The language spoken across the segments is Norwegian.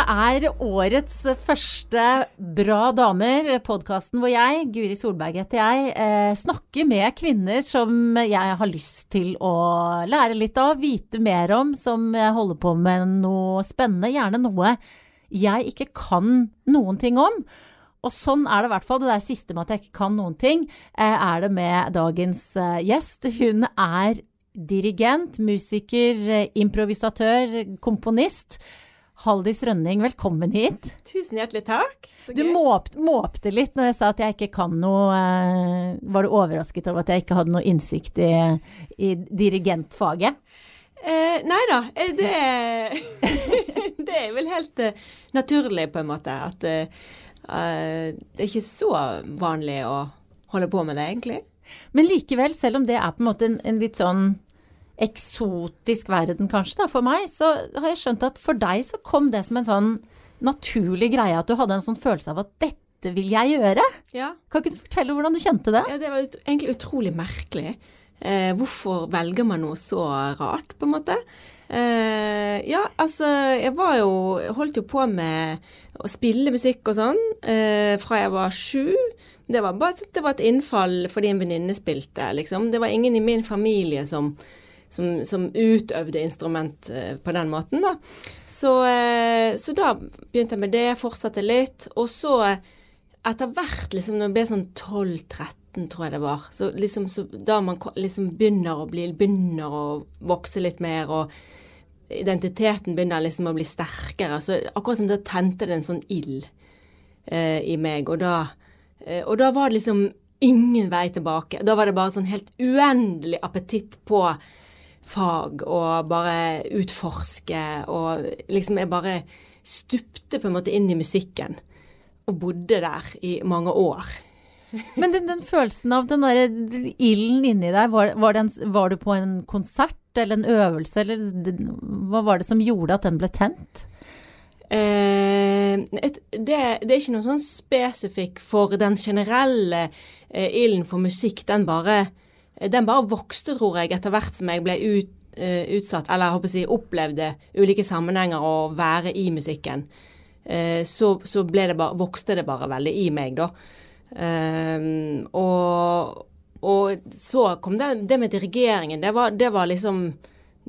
Dette er årets første Bra damer, podkasten hvor jeg, Guri Solberg heter jeg, eh, snakker med kvinner som jeg har lyst til å lære litt av, vite mer om, som holder på med noe spennende, gjerne noe jeg ikke kan noen ting om. Og sånn er det i hvert fall. Det der siste med at jeg ikke kan noen ting, eh, er det med dagens eh, gjest. Hun er dirigent, musiker, improvisatør, komponist. Haldis Rønning, velkommen hit. Tusen hjertelig takk. Du måpte, måpte litt når jeg sa at jeg ikke kan noe eh, Var du overrasket over at jeg ikke hadde noe innsikt i, i dirigentfaget? Eh, nei da, eh, det, det, er vel helt uh, naturlig, på en måte. At uh, det er ikke så vanlig å holde på med det, egentlig. Men likevel, selv om det er på en måte en, en litt sånn eksotisk verden, kanskje, da, for meg, så har jeg skjønt at for deg så kom det som en sånn naturlig greie at du hadde en sånn følelse av at dette vil jeg gjøre. Ja. Kan ikke du fortelle hvordan du kjente det? Ja, Det var ut egentlig utrolig merkelig. Eh, hvorfor velger man noe så rart, på en måte? Eh, ja, altså, jeg var jo Holdt jo på med å spille musikk og sånn eh, fra jeg var sju. Det var bare det var et innfall fordi en venninne spilte, liksom. Det var ingen i min familie som som, som utøvde instrument eh, på den måten, da. Så, eh, så, da begynte jeg med det, fortsatte litt. Og så etter hvert, liksom når jeg ble sånn 12-13, tror jeg det var, så liksom så, da man liksom begynner å bli Begynner å vokse litt mer, og identiteten begynner liksom å bli sterkere, så akkurat som da tente det en sånn ild eh, i meg, og da, eh, og da var det liksom ingen vei tilbake. Da var det bare sånn helt uendelig appetitt på fag og bare utforske og liksom Jeg bare stupte på en måte inn i musikken og bodde der i mange år. Men den, den følelsen av den derre ilden inni deg, var, var, den, var, du på en konsert eller en øvelse, eller hva var det som gjorde at den ble tent? Eh, et, det, det, er ikke noe sånn spesifikk for den generelle eh, ilden for musikk. Den bare den bare vokste, tror jeg, etter hvert som jeg ble ut, uh, utsatt, eller jeg håper å si, opplevde ulike sammenhenger og være i musikken. Uh, så, så det bare, vokste det bare veldig i meg, da. Uh, og, og, så kom det, det med dirigeringen. Det var, det var liksom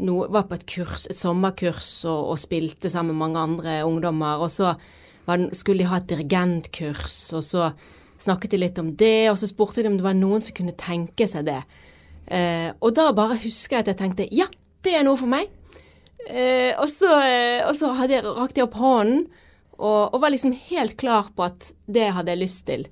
noe, var på et kurs, et sommerkurs, og, og, spilte sammen med mange andre ungdommer. Og så var, skulle de ha et dirigentkurs, og så snakket de litt om det, og så spurte de om det var noen som kunne tenke seg det. Eh, og da bare husker jeg at jeg tenkte ja, det er noe for meg. Eh, og, så, eh, og så jeg, rakte jeg opp hånden og, og, var liksom helt klar på at det hadde jeg lyst til.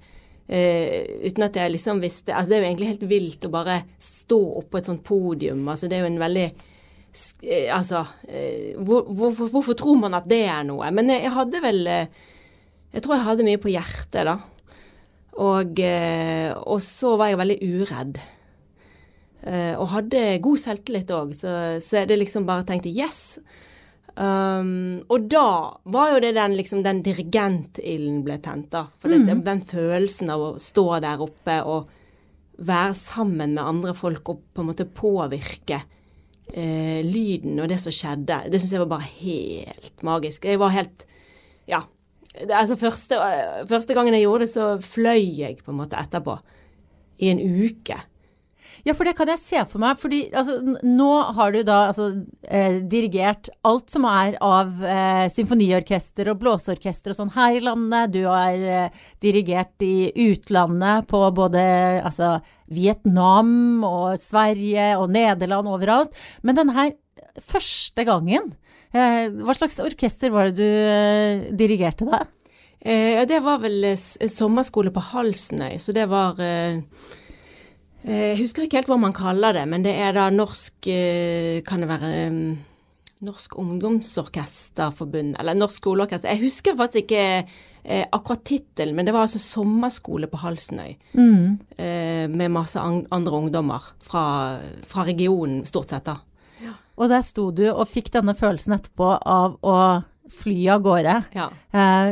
Eh, uten at jeg liksom visste Altså det er jo egentlig helt vilt å bare stå oppå et sånt podium. Altså det er jo en veldig eh, Altså eh, hvor, hvorfor, hvorfor, tror man at det er noe? Men jeg, jeg hadde vel Jeg tror jeg hadde mye på hjertet, da. Og, eh, og så var jeg veldig uredd. Eh, og hadde god selvtillit òg, så, så det liksom bare tenkte yes. Um, og da var jo det den, liksom, den dirigentilden ble tent, da. For mm. det, den følelsen av å stå der oppe og være sammen med andre folk og på en måte påvirke eh, lyden og det som skjedde, det syns jeg var bare helt magisk. Jeg var helt Ja altså første, første, gangen jeg gjorde det, så fløy jeg på en måte etterpå. I en uke. Ja, for det kan jeg se for meg. fordi altså, nå har du da altså, eh, dirigert alt som er av eh, symfoniorkester og blåseorkester og sånn her i landet. Du har eh, dirigert i utlandet på både altså, Vietnam og Sverige og Nederland, overalt. Men denne her første gangen Eh, hva slags orkester var det du eh, dirigerte da? Eh, det var vel sommerskole på Halsnøy, så det var Jeg husker ikke helt hva man kaller det, men det er da norsk Kan det være Norsk Ungdomsorkesterforbund, eller Norsk skoleorkester. Jeg husker faktisk ikke eh, akkurat tittelen, men det var altså sommerskole på Halsnøy. Mm. Eh, med masse andre ungdommer fra, fra regionen, stort sett, da. Og der sto du og fikk denne følelsen etterpå av å fly av gårde. Ja. Eh,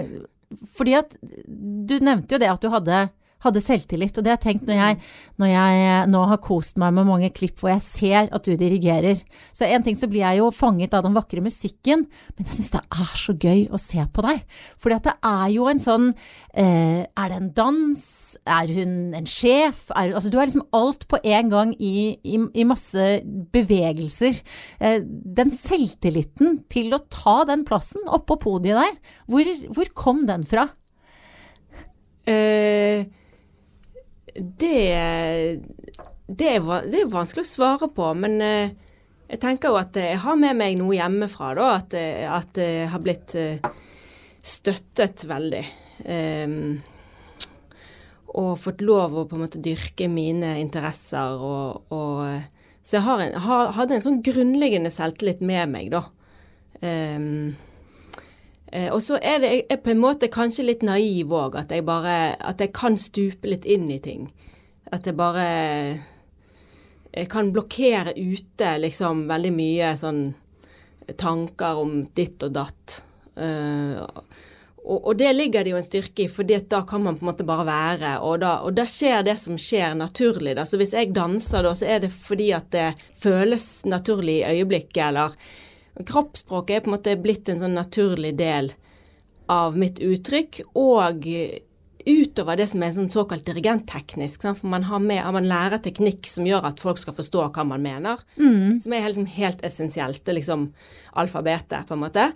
fordi at du nevnte jo det at du hadde hadde selvtillit. Og det har jeg tenkt når jeg, når jeg nå har kost meg med mange klipp hvor jeg ser at du dirigerer. Så en ting så blir jeg jo fanget av den vakre musikken, men jeg syns det er så gøy å se på deg. Fordi at det er jo en sånn eh, Er det en dans? Er hun en sjef? Er, altså du er liksom alt på en gang i, i, i masse bevegelser. Eh, den selvtilliten til å ta den plassen oppå podiet der, hvor, hvor kom den fra? Eh, det, det, er, det er vanskelig å svare på, men eh, jeg tenker jo at jeg har med meg noe hjemmefra, da. At, eh, at jeg har blitt eh, støttet veldig. Um, og fått lov å på en måte dyrke mine interesser og, og Så jeg har en, har, hadde en sånn grunnleggende selvtillit med meg, da. Um, Eh, og så er det jeg på en måte kanskje litt naiv òg, at jeg bare At jeg kan stupe litt inn i ting. At jeg bare Jeg kan blokkere ute liksom veldig mye sånn tanker om ditt og datt. Uh, og, og, det ligger det jo en styrke i, for da kan man på en måte bare være. Og da, og da skjer det som skjer naturlig. Da. Så hvis jeg danser da, så er det fordi at det føles naturlig i øyeblikket, eller Kroppsspråket er på en måte blitt en sånn naturlig del av mitt uttrykk, og utover det som er sånn såkalt dirigentteknisk. For man, har med, man lærer teknikk som gjør at folk skal forstå hva man mener. Mm. Som er liksom helt essensielt. Det er liksom alfabetet, på en måte.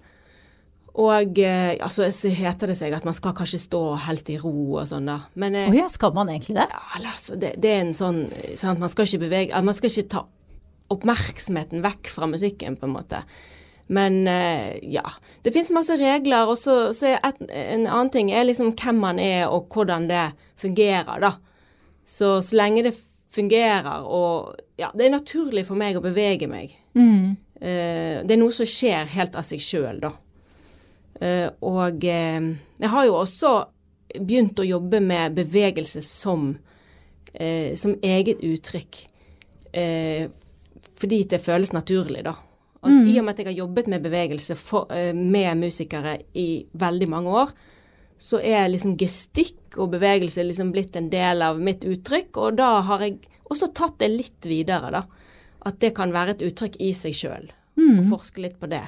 Og eh, altså, så heter det seg at man skal kanskje stå helst i ro og sånn, da. Men eh, oh ja, skal man egentlig det? Ja, altså, det, det er en sånn sant, Man skal ikke bevege Man skal ikke ta oppmerksomheten vekk fra musikken, på en måte. Men uh, ja. Det fins masse regler. Og så, så et, en annen ting er liksom hvem man er, og hvordan det fungerer, da. Så så lenge det fungerer, og ja, det er naturlig for meg å bevege meg. Mm. Uh, det er noe som skjer helt av seg sjøl, da. Uh, og jeg har jo også begynt å jobbe med bevegelse som, som eget uttrykk. Fordi det føles naturlig, da. Mm. I og med at jeg har jobbet med bevegelse for, uh, med musikere i veldig mange år, så er liksom gestikk og bevegelse liksom blitt en del av mitt uttrykk. Og da har jeg også tatt det litt videre, da. At det kan være et uttrykk i seg sjøl. Mm. Og forske litt på det.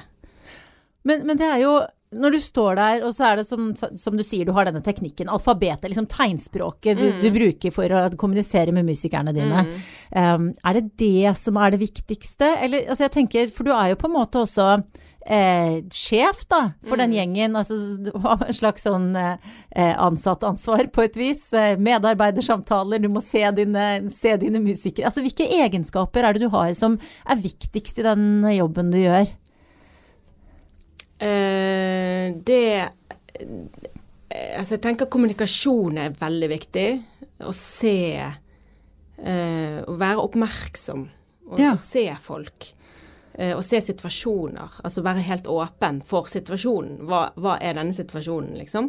Men, men det er jo når du står der, og så er det som, som, du sier, du har denne teknikken, alfabetet, liksom tegnspråket du, mm. du bruker for å kommunisere med musikerne dine. Mm. Um, er det det som er det viktigste? Eller, altså jeg tenker, for du er jo på en måte også eh, sjef, da, for mm. den gjengen. Altså du har en slags sånn eh, ansattansvar på et vis. Eh, medarbeidersamtaler, du må se dine, se dine musikere. Altså hvilke egenskaper er det du har som er viktigst i den jobben du gjør? Uh, det uh, Altså, jeg tenker kommunikasjon er veldig viktig. Å se uh, Å være oppmerksom. Og, ja. se folk. Å se situasjoner. Altså være helt åpen for situasjonen. Hva, hva er denne situasjonen, liksom?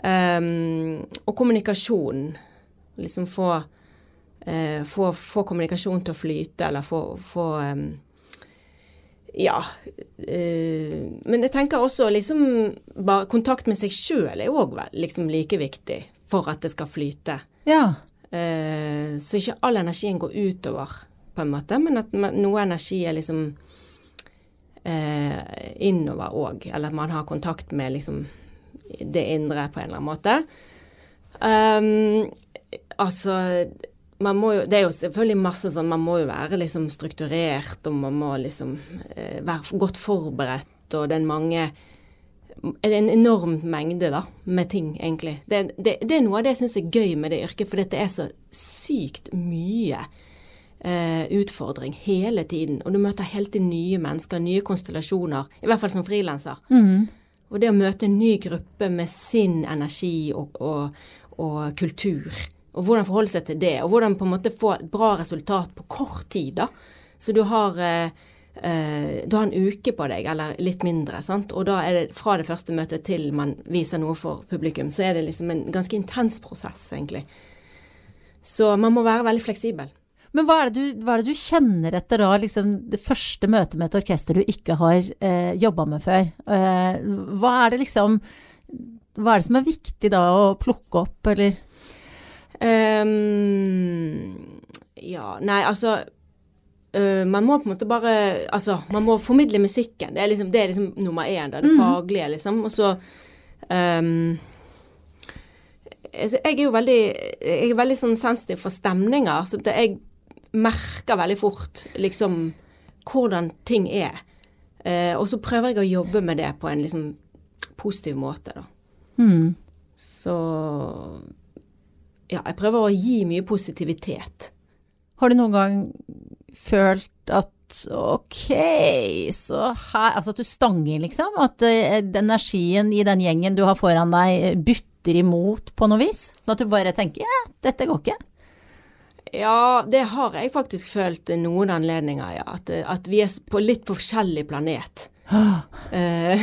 Um, og kommunikasjon. Liksom få, få, få, kommunikasjon til å flyte, eller få, få um, ja. Øh, men jeg tenker også liksom bare Kontakt med seg sjøl er òg liksom like viktig for at det skal flyte. Ja. Uh, så ikke all energien går utover, på en måte, men at noe energi er liksom uh, innover òg. Eller at man har kontakt med liksom det indre på en eller annen måte. Um, altså jo, det er jo selvfølgelig masse sånn Man må jo være liksom strukturert, og man må liksom eh, være godt forberedt, og det er mange det er en enorm mengde da, med ting, egentlig. Det, det, det er noe av det jeg syns er gøy med det yrket, for dette er så sykt mye eh, utfordring hele tiden. Og du møter hele tiden nye mennesker, nye konstellasjoner. I hvert fall som frilanser. Mm. Og det å møte en ny gruppe med sin energi og, og, og kultur og hvordan forholde seg til det, og hvordan på en måte få et bra resultat på kort tid. da. Så du har, eh, eh, du har en uke på deg, eller litt mindre. sant? Og da er det fra det første møtet til man viser noe for publikum, så er det liksom en ganske intens prosess, egentlig. Så man må være veldig fleksibel. Men hva er, du, hva er det du kjenner etter da, liksom det første møtet med et orkester du ikke har eh, jobba med før? Eh, hva er det liksom Hva er det som er viktig da å plukke opp, eller? Ehm, ja, nei, altså uh, Man må på en måte bare Altså, man må formidle musikken. Det er liksom, det er liksom nummer én, da, det mm. faglige, liksom. Og så altså, Jeg er jo veldig Jeg er veldig sånn sensitiv for stemninger, så jeg merker veldig fort liksom hvordan ting er. Eh, og så prøver jeg å jobbe med det på en liksom positiv måte, da. Mm. Så ja, jeg prøver å gi mye positivitet. Har du noen gang følt at ok, så her Altså at du stanger, liksom? At uh, energien i den gjengen du har foran deg, eh, butter imot på noe vis? Sånn at du bare tenker ja, dette går ikke. Ja, det har jeg faktisk følt noen anledninger, ja. At, at vi er på litt på forskjellig planet. Eh,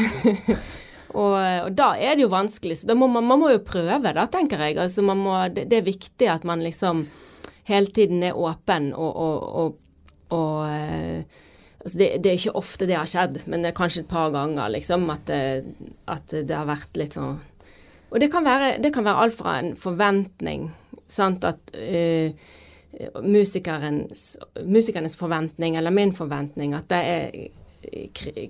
og, og da er det jo vanskelig, så må man, man må jo prøve, da, tenker jeg. Altså, må, det, det er viktig at man liksom hele tiden er åpen og, og, og, eh, altså det, det er ikke ofte det har skjedd, men det er kanskje et par ganger, liksom, at det, at det har vært litt sånn Og det kan være, det kan være alt fra en forventning, sant, at eh, musikernes, musikernes forventning eller min forventning, at det er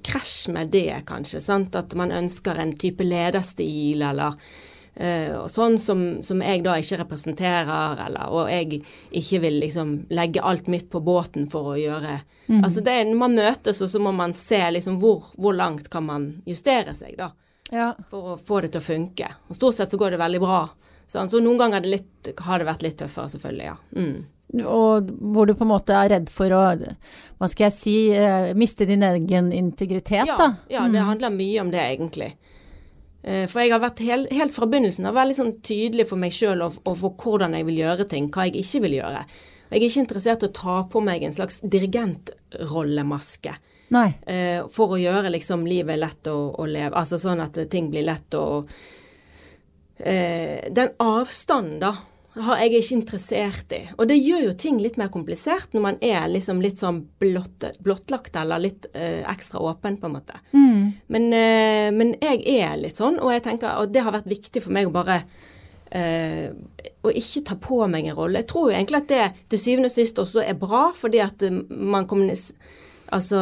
krasj med det, kanskje. Sant? At man ønsker en type lederstil eller uh, sånn som, som jeg da ikke representerer, eller, og jeg ikke vil liksom legge alt mitt på båten for å gjøre Altså det når man møtes, og så må man se liksom hvor, hvor langt kan man justere seg, da. Ja. For å få det til å funke. Og stort sett så går det veldig bra. Sant? Så noen ganger har det, litt, har det vært litt tøffere, selvfølgelig, ja. Mm. Og hvor du på en måte er redd for å, hva skal jeg si, eh, miste din egen integritet, Ja, da. ja, det handler mye om det, egentlig. Eh, For jeg har vært hel, helt fra begynnelsen av veldig sånn tydelig for meg sjøl og, og for hvordan jeg vil gjøre ting, hva jeg ikke vil gjøre. Jeg er ikke interessert i å ta på meg en slags dirigentrollemaske Nei. eh, for å gjøre liksom livet lett å, å leve. Altså sånn at ting blir lett å eh, Den avstanden, da, har jeg ikke interessert i. Og det gjør jo ting litt mer komplisert når man er liksom litt sånn blott, blottlagt eller litt eh, ekstra åpen, på en måte. Mm. Men, eh, men jeg er litt sånn, og jeg tenker, og det har vært viktig for meg å bare eh, å ikke ta på meg en rolle. Jeg tror jo egentlig at det til syvende og sist også er bra, fordi at eh, man kommuniserer Altså,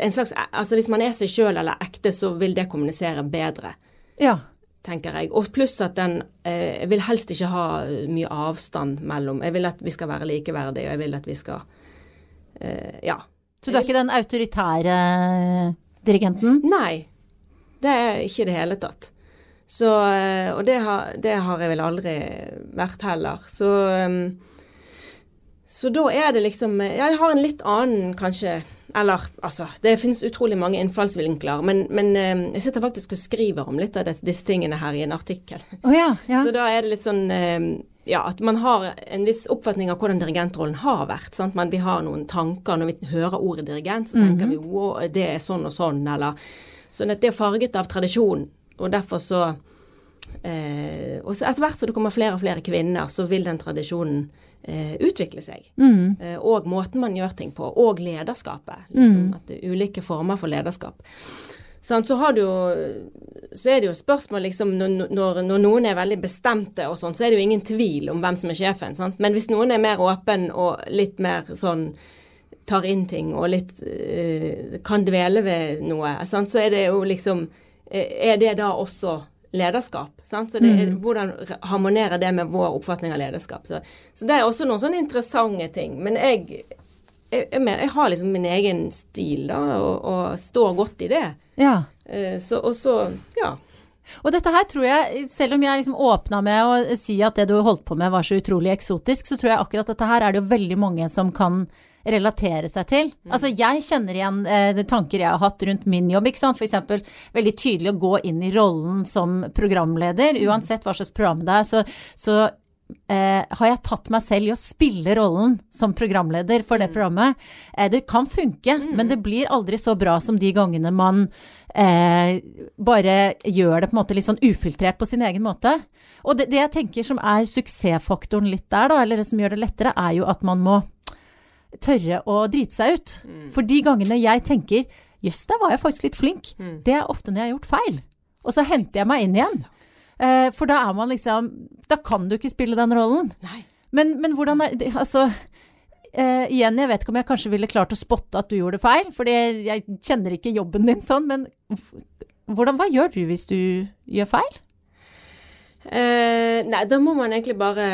en slags, altså hvis man er seg sjøl eller ekte, så vil det kommunisere bedre, Ja. Tenker jeg. Og pluss at den eh, Jeg vil helst ikke ha mye avstand mellom Jeg vil at vi skal være likeverdige, og jeg vil at vi skal eh, Ja. Så du er ikke den autoritære dirigenten? Nei, det er ikke i det hele tatt. Så, eh, og det har, det har jeg vel aldri vært heller. Så, så da er det liksom jeg har en litt annen, kanskje Eller altså, det finnes utrolig mange innfallsvinkler, men, men um, jeg sitter faktisk og skriver om litt av disse, disse tingene her i en artikkel. Å ja, ja. Så da er det litt sånn um, ja, at man har en viss oppfatning av hvordan dirigentrollen har vært. Sant? Men vi har noen tanker. Når vi hører ordet dirigent, så tenker vi wow, det er sånn og sånn, eller Sånn at det er farget av tradisjon, og derfor så eh, Og etter hvert som det kommer flere og flere kvinner, så vil den tradisjonen eh, utvikle seg. Mm. Eh, og måten man gjør ting på, og lederskapet. Liksom, At det er ulike former for lederskap. Sånn, så, har du jo, så er det jo spørsmål liksom, når, når, når noen er veldig bestemte og sånn, så er det jo ingen tvil om hvem som er sjefen. Sant? Men hvis noen er mer åpen og litt mer sånn tar inn ting og litt øh, kan dvele ved noe, sant? så er det jo liksom eh, Er det da også lederskap? Sant? Så det er, Hvordan harmonerer det med vår oppfatning av lederskap? Så, så det er også noen sånne interessante ting. Men jeg, jeg, jeg, mener, jeg har liksom min egen stil, da, og, og står godt i det. ja. Eh, så, og så, ja. Og dette her tror jeg, selv om jeg liksom åpna med å si at det du holdt på med var så utrolig eksotisk, så tror jeg akkurat dette her er det jo veldig mange som kan relatere seg til. Altså jeg kjenner igjen eh, tanker jeg har hatt rundt min jobb, ikke sant. Eksempel veldig tydelig å gå inn i rollen som programleder, uansett hva slags program det er. Så, så eh, har jeg tatt meg selv i å spille rollen som programleder for det programmet. Eh, det kan funke, men det blir aldri så bra som de gangene man eh, bare gjør det på en måte litt sånn ufiltrert på sin egen måte. Og det, det jeg tenker som er suksessfaktoren litt der, da, eller det som gjør det lettere, er jo at man må tørre å drite seg ut. For de gangene jeg tenker jøss, der var jeg faktisk litt flink, det er ofte når jeg har gjort feil. Og så henter jeg meg inn igjen. Eh, for da er man liksom Da kan du ikke spille den rollen. Men, men hvordan er det Altså eh, igjen, jeg vet ikke om jeg kanskje ville klart å spotte at du gjorde feil, for jeg kjenner ikke jobben din sånn, men hvordan, hva gjør du hvis du gjør feil? Eh, nei, da må man egentlig bare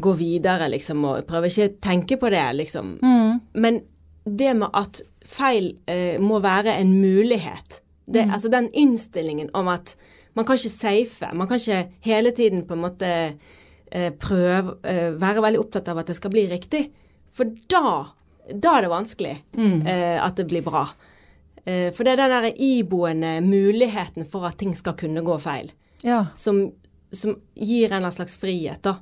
gå videre, liksom, og prøve ikke å tenke på det, liksom. Mm. Men det med at feil eh, må være en mulighet, det, Mm. altså den innstillingen om at man kan ikke safe, man kan ikke hele tiden på en måte eh, prøve, eh, være veldig opptatt av at det skal bli riktig. For da, da er det vanskelig Mm. eh, at det blir bra. Eh, for det er den der iboende muligheten for at ting skal kunne gå feil, Ja. som, som gir en slags frihet, da.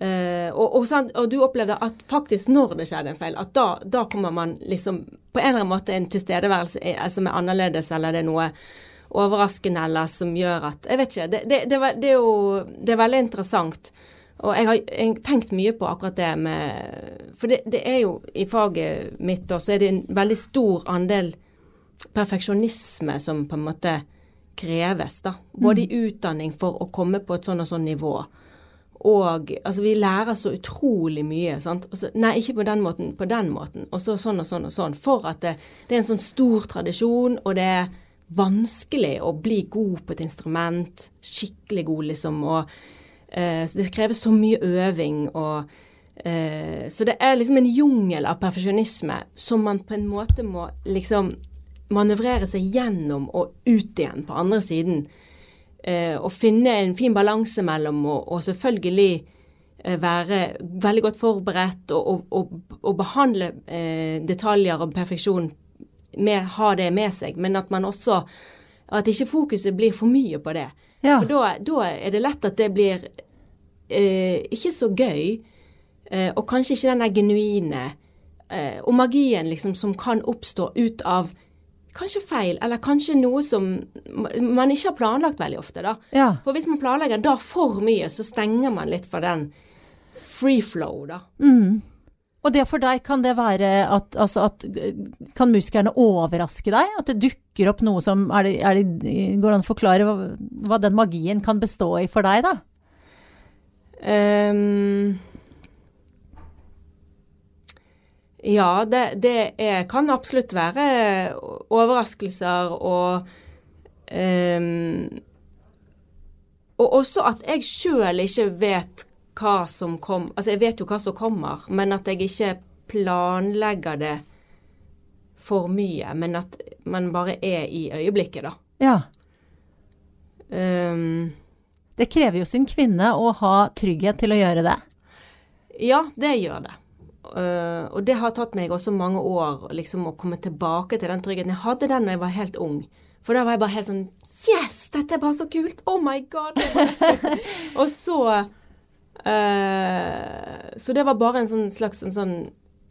Eh, og, og, sant, og du opplevde at faktisk når det skjedde en feil, at da, da kommer man liksom på en eller annen måte en tilstedeværelse eh, som er annerledes, eller det er noe overraskende eller som gjør at Jeg vet ikke. Det, det, det, var- det er jo det er veldig interessant. Og jeg har jeg har tenkt mye på akkurat det med For det, det er jo i faget mitt også er det en veldig stor andel perfeksjonisme som på en måte kreves, da. Både i utdanning for å komme på et sånn og sånn nivå. Og altså, vi lærer så utrolig mye. sant? Så, nei, ikke på den måten, på den måten. Og så sånn og sånn og sånn. For at det, det er en sånn stor tradisjon, og det er vanskelig å bli god på et instrument. Skikkelig god, liksom. Og eh, det krever så mye øving og eh, Så det er liksom en jungel av perfeksjonisme som man på en måte må liksom manøvrere seg gjennom og ut igjen på andre siden. Eh, og finne en fin balanse mellom å og selvfølgelig eh, være veldig godt forberedt og, og, og, behandle eh, detaljer og perfeksjon med, ha det med seg, men at man også At ikke fokuset blir for mye på det. Ja. For da, da er det lett at det blir eh, ikke så gøy, eh, og kanskje ikke den der genuine eh, Og magien liksom som kan oppstå ut av kanskje feil, eller kanskje noe som man ikke har planlagt veldig ofte, da. ja. For hvis man planlegger da for mye, så stenger man litt for den free flow, da. Mm. Og det for deg, kan det være at, altså at Kan musikerne overraske deg? At det dukker opp noe som er det, er det, Går det an å forklare hva, hva den magien kan bestå i for deg, da? Ehm, ja, det, det er, kan absolutt være overraskelser og um, Og også at jeg sjøl ikke vet hva som kom Altså, jeg vet jo hva som kommer, men at jeg ikke planlegger det for mye, men at man bare er i øyeblikket, da. Ja. Um, Det krever jo sin kvinne å ha trygghet til å gjøre det. Ja, det gjør det. Eh, og det har tatt meg også mange år liksom, å komme tilbake til den tryggheten. Jeg hadde den da jeg var helt ung. For da var jeg bare helt sånn Yes! Dette er bare så kult! Oh my god! og så uh, Så det var bare en sånn slags en sånn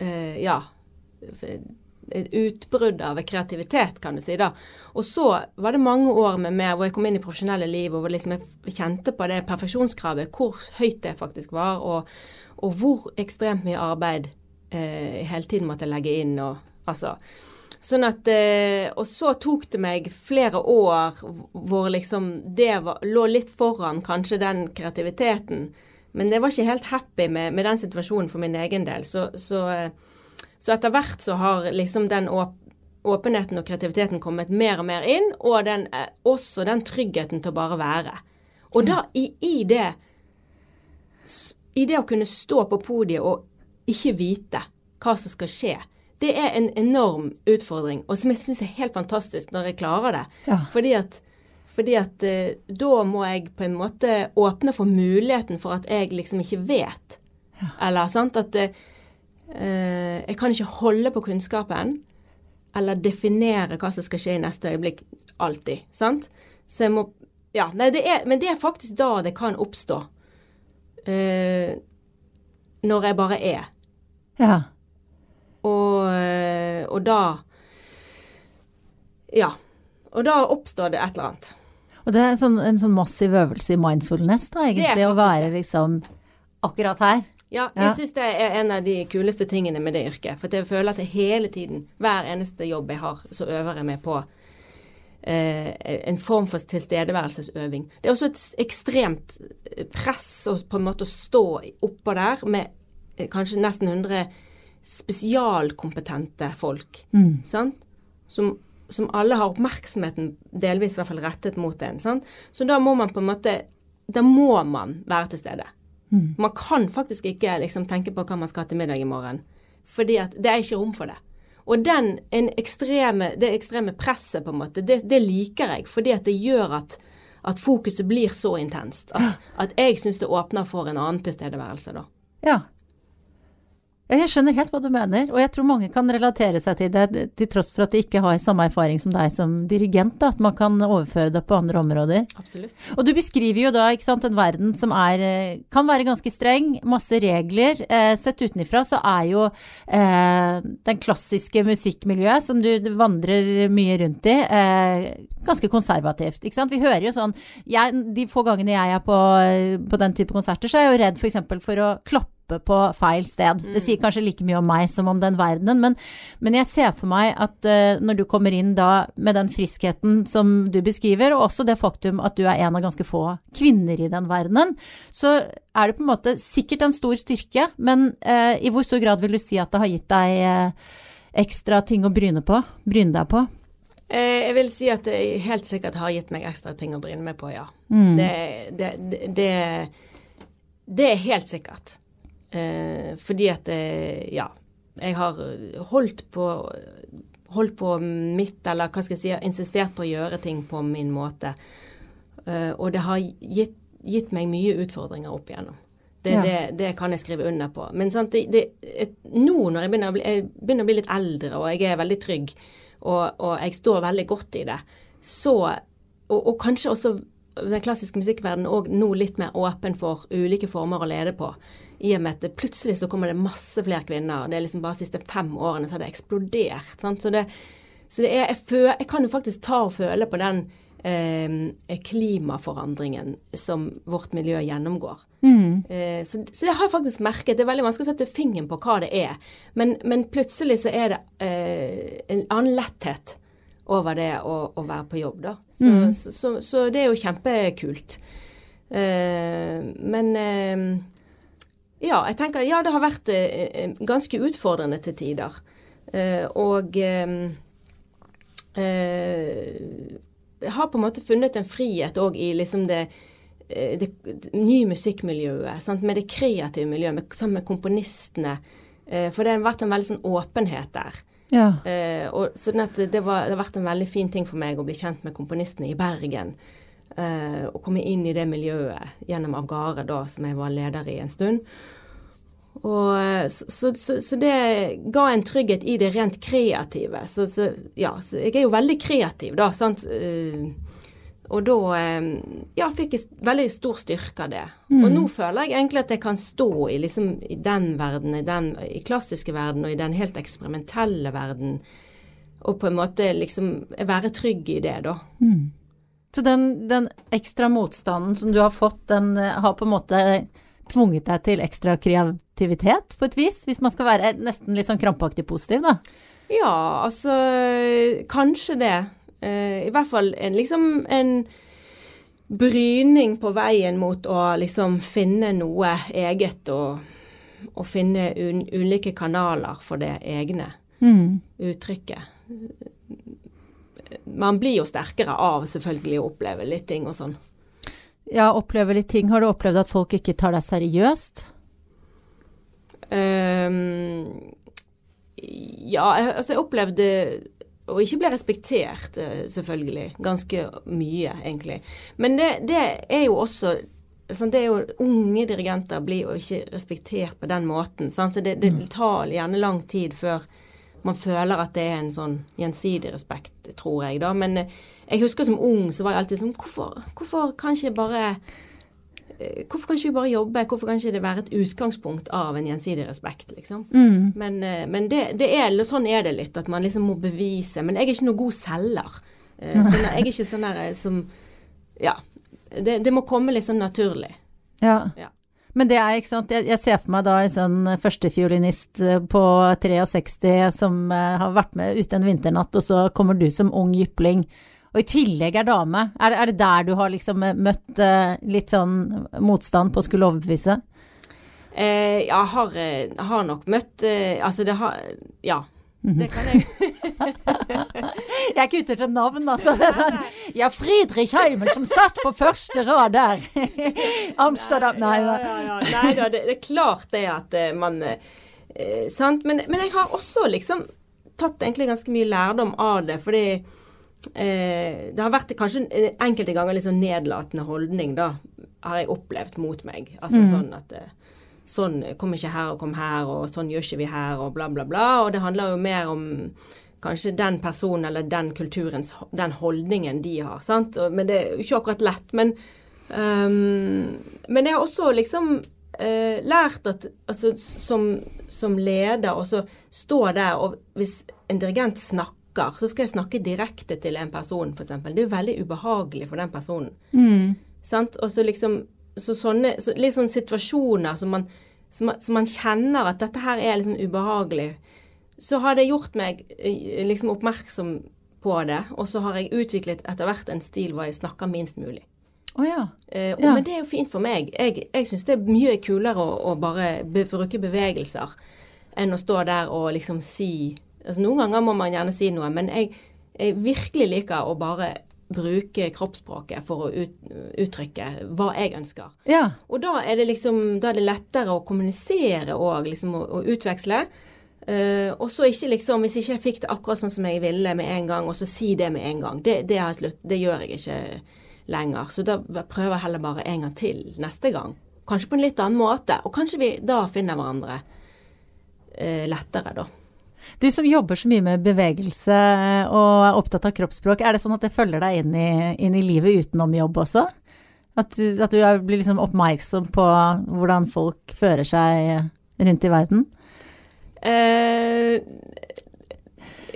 uh, Ja. Et utbrudd av kreativitet, kan du si. da. Og så var det mange år med mer hvor jeg kom inn i profesjonelle liv og liksom jeg kjente på det perfeksjonskravet, hvor høyt det faktisk var, og, og hvor ekstremt mye arbeid eh, hele tiden måtte jeg legge inn. og altså Sånn at, eh, Og så tok det meg flere år hvor liksom det var, lå litt foran kanskje den kreativiteten. Men jeg var ikke helt happy med, med den situasjonen for min egen del. Så, så, eh, så etter hvert så har liksom den åp åpenheten og kreativiteten kommet mer og mer inn, og den, eh, også den tryggheten til å bare være. Og da i, i det I det å kunne stå på podiet og ikke vite hva som skal skje, det er en enorm utfordring, og som jeg syns er helt fantastisk når jeg klarer det. Ja. Fordi at, fordi at uh, da må jeg på en måte åpne for muligheten for at jeg liksom ikke vet. Eller sant at eh, jeg kan ikke holde på kunnskapen eller definere hva som skal skje i neste øyeblikk alltid. Sant? Så jeg må Ja, nei, det er, men det er faktisk da det kan oppstå. Eh, når jeg bare er. Ja. Og, eh, og da Ja. Og da oppstår det et eller annet. Og det er sånn, en sånn massiv øvelse i mindfulness, da, egentlig. Å være liksom akkurat her. Ja, Ja. jeg syns det er en av de kuleste tingene med det yrket. For jeg føler at jeg hele tiden, hver eneste jobb jeg har, så øver jeg meg på en form for tilstedeværelsesøving. Det er også et ekstremt press å på en måte stå oppå der med eh, kanskje nesten 100 spesialkompetente folk. Mm. Sant? Som, som alle har oppmerksomheten delvis i hvert fall rettet mot en. Sant? Så da må man på en måte Da må man være til stede. Mm. Man kan faktisk ikke liksom tenke på hva man skal ha til middag i morgen. Fordi at det er ikke rom for det. Og den, ekstreme, det ekstreme presset, på en måte, det, det, liker jeg. Fordi at det gjør at, at fokuset blir så intenst. At, at jeg syns det åpner for en annen tilstedeværelse, da. Ja. Jeg skjønner helt hva du mener, og jeg tror mange kan relatere seg til det, til tross for at de ikke har samme erfaring som deg som dirigent, da, at man kan overføre det på andre områder. Absolutt. Og du beskriver jo da sant, en verden som er, eh, kan være ganske streng, masse regler. Eh, sett utenifra så er jo eh, den klassiske musikkmiljøet som du vandrer mye rundt i, eh, ganske konservativt. Ikke sant? Vi hører jo sånn jeg, De få gangene jeg er på, på den type konserter, så er jeg jo redd f.eks. For, for å klappe på feil sted. Det sier kanskje like mye om meg som om den verdenen, men, men jeg ser for meg at uh, når du kommer inn da med den friskheten som du beskriver, og også det faktum at du er en av ganske få kvinner i den verdenen, så er det på en måte sikkert en stor styrke, men uh, i hvor stor grad vil du si at det har gitt deg uh, ekstra ting å bryne på, bryne deg på? Jeg vil si at det helt sikkert har gitt meg ekstra ting å bryne meg på, ja. Mm. Det, det, det, det, er helt sikkert. Eh, fordi at eh, ja, jeg har holdt på holdt på mitt, eller hva skal jeg si, insistert på å gjøre ting på min måte. Eh, og det har gitt, gitt, meg mye utfordringer opp igjennom. Det, ja. det, det kan jeg skrive under på. Men sant, et, nå når jeg begynner, bli, jeg begynner, å bli, litt eldre, og jeg er veldig trygg, og, og jeg står veldig godt i det, så og, og kanskje også den klassiske musikkverdenen òg nå litt mer åpen for ulike former å lede på i og med at det plutselig så kommer det masse flere kvinner. Det er liksom bare de siste fem årene så har det eksplodert. Sant? Så, det, så det er, jeg, føl, jeg, kan jo faktisk ta og føle på den eh, klimaforandringen som vårt miljø gjennomgår. Mm. Eh, så, så, det har jeg faktisk merket. Det er veldig vanskelig å sette fingeren på hva det er. Men, men plutselig så er det eh, en annen letthet over det å, å være på jobb, da. Så, mm. så, så det er jo kjempekult. Eh, men eh, ja, jeg tenker ja, det har vært eh, eh, ganske utfordrende til tider. Eh, og eh, eh, jeg har på en måte funnet en frihet òg i liksom det, det, det nye musikkmiljøet, sant? med det kreative miljøet, med, sammen med komponistene. for det har vært en veldig sånn åpenhet der. Ja. og sånn det, var, det, har vært en veldig fin ting for meg å bli kjent med komponistene i Bergen. Å komme inn i det miljøet gjennom Avgare, da, som jeg var leder i en stund. Og, eh, så, så, så, det ga en trygghet i det rent kreative. Så, ja, jeg er jo veldig kreativ, da. sant? Uh, og da ja, fikk jeg veldig stor styrke av det. Mm. Og nå føler jeg egentlig at jeg kan stå i, liksom, i den verden, i den i klassiske verden og i den helt eksperimentelle verden, og på en måte liksom være trygg i det, da. Mm. Så den, den, ekstra motstanden som du har fått, den eh, har på en måte tvunget deg til ekstra kreativitet, på et vis? Hvis man skal være nesten litt sånn krampaktig positiv, da? Ja, altså Kanskje det. Uh, I hvert fall en, liksom en bryning på veien mot å liksom finne noe eget og, og finne un, ulike kanaler for det egne mm. uttrykket man blir jo sterkere av selvfølgelig å oppleve litt ting og sånn. Ja, oppleve litt ting. Har du opplevd at folk ikke tar deg seriøst? Um, ja, altså jeg opplevde å ikke bli respektert, eh, selvfølgelig. Ganske mye, egentlig. Men det, det er jo også sånn, det er jo Unge dirigenter blir jo ikke respektert på den måten. Sant? Så det, det mm. tar gjerne lang tid før man føler at det er en sånn gjensidig respekt, tror jeg, da. Men eh, jeg husker som ung så var jeg alltid sånn Hvorfor, hvorfor kan ikke bare eh, Hvorfor kan ikke vi bare jobbe? Hvorfor kan ikke det være et utgangspunkt av en gjensidig respekt, liksom? Mm. Men, eh, men det, det, er, sånn er det litt, at man liksom må bevise. Men jeg er ikke noen god selger. Sånn, jeg er ikke sånn der som Ja. Det, det, må komme litt sånn naturlig. Ja. ja. Men det er, ikke sant, jeg, jeg ser for meg da en sånn førstefiolinist eh, på 63 som uh, har vært med ute en vinternatt, og så kommer du som ung jypling Og i tillegg er dame. Er det, er det der du har liksom eh, møtt eh, litt sånn motstand på å skulle overbevise? Eh, jeg, har, eh, har nok møtt eh, Altså, det har Ja. Det kan jeg. Jeg er ikke ute etter navn, altså. Sånn, ja, Friedrich Heimel som satt på første rad der. Amsterdam Nei, Ja, nei. ja, ja. Nei da, det, det er klart det at eh, man eh, Sant. Men, men jeg har også liksom tatt egentlig ganske mye lærdom av det, fordi eh, det har vært kanskje en- enkelte ganger litt sånn nedlatende holdning, da, har jeg opplevd mot meg. Altså sånn at eh, Sånn kom ikke her og kom her, og sånn gjør ikke vi her, og bla, bla, bla. Og det handler jo mer om kanskje den personen eller den kulturens Den holdningen de har, sant. Men det er jo ikke akkurat lett. Men, um, men jeg har også liksom uh, lært at altså, som, som leder også stå der, og hvis en dirigent snakker, så skal jeg snakke direkte til en person, f.eks. Det er jo veldig ubehagelig for den personen. Mm. Sant? Og så liksom så sånne så sånne situasjoner som man, som, man, som man kjenner at dette her er liksom ubehagelig, så har det gjort meg eh, liksom oppmerksom på det. Og så har jeg utviklet etter hvert en stil hvor jeg snakker minst mulig. Oh, ja. Eh, og, Ja. Men det er jo fint for meg. Jeg, jeg syns det er mye kulere å, å bare be, bruke bevegelser enn å stå der og liksom si altså Noen ganger må man gjerne si noe, men jeg, jeg virkelig liker å bare bruke kroppsspråket for å ut, uttrykke hva jeg ønsker. Ja. Og da er det liksom da er det lettere å kommunisere og liksom å, å utveksle. Uh, og så ikke liksom, hvis ikke jeg fikk det akkurat sånn som jeg ville med en gang, og så si det med en gang. Det, det, slutt, det gjør jeg ikke lenger. Så da prøver jeg heller bare en gang til neste gang. Kanskje på en litt annen måte. Og kanskje vi da finner hverandre uh, lettere, da. Du som jobber så mye med bevegelse og er opptatt av kroppsspråk, er det sånn at det følger deg inn i, inn i livet utenom jobb også? At du, at du blir liksom oppmerksom på hvordan folk fører seg rundt i verden? Eh,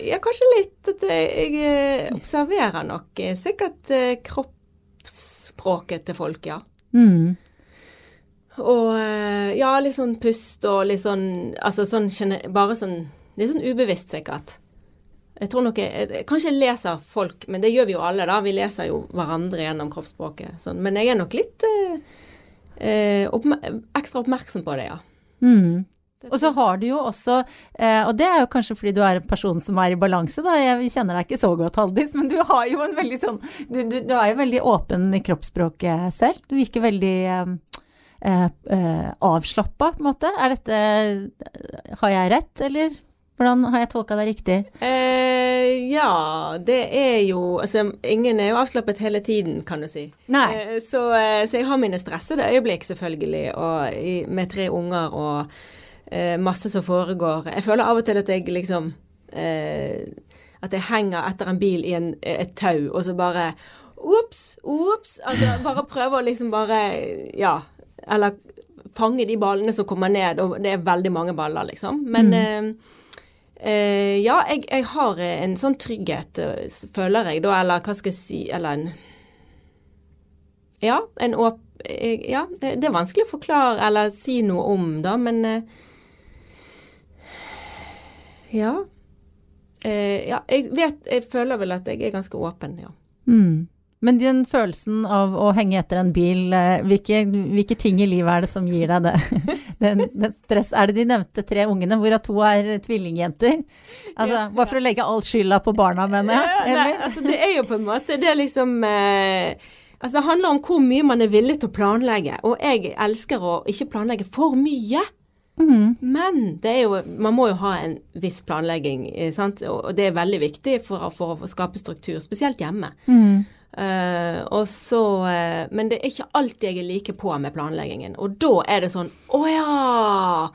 ja, kanskje litt at jeg, eh, observerer nok eh, sikkert eh, kroppsspråket til folk, ja. Mm. Og eh, ja, litt sånn pust og litt sånn Altså sånn Bare sånn Litt sånn ubevisst, sikkert. Jeg tror nok jeg, jeg Kanskje jeg leser folk, men det gjør vi jo alle, da. Vi leser jo hverandre gjennom kroppsspråket. Sånn. Men jeg er nok litt eh, eh, oppmer ekstra oppmerksom på det, ja. Mm. Og så har du jo også, eh, og det er jo kanskje fordi du er en person som er i balanse, da, jeg kjenner deg ikke så godt, Haldis, men du har jo en veldig sånn, du, du, du er jo veldig åpen i kroppsspråket selv. Du virker veldig eh, eh, avslappa, på en måte. Er dette, har jeg rett, eller hvordan har jeg tolka det riktig? Eh, ja, det er jo Altså, ingen er jo avslappet hele tiden, kan du si. Eh, så, eh, så jeg har mine stressede øyeblikk, selvfølgelig, og i, med tre unger og eh, masse som foregår. Jeg føler av og til at jeg liksom eh, At jeg henger etter en bil i en, et tau, og så bare Ops, ops. Altså bare prøve å liksom bare Ja. Eller fange de ballene som kommer ned, og det er veldig mange baller, liksom. Men eh, Eh, ja, jeg, jeg har eh, en sånn trygghet, eh, føler jeg da, eller hva skal jeg si, eller en Ja, en åp... Ja, det er vanskelig å forklare eller si noe om, da, men eh, Ja. Eh, ja, jeg vet Jeg føler vel at jeg er ganske åpen, ja. Mm. Men den følelsen av å henge etter en bil, eh, hvilke, hvilke ting i livet er det som gir deg det? Den, den stress, er det de nevnte tre ungene, hvorav to er tvillingjenter? Altså, bare for å legge all skylda på barna, mener jeg? Ja, nei, altså det er jo på en måte Det er liksom eh, Altså det handler om hvor mye man er villig til å planlegge. Og jeg elsker å ikke planlegge for mye. Mm. Men det er jo, man må jo ha en viss planlegging, eh, sant? og det er veldig viktig for, for å skape struktur, spesielt hjemme. Mm. Eh, og så, uh, men det er ikke alltid jeg er like på med planleggingen. Og da er det sånn Å ja!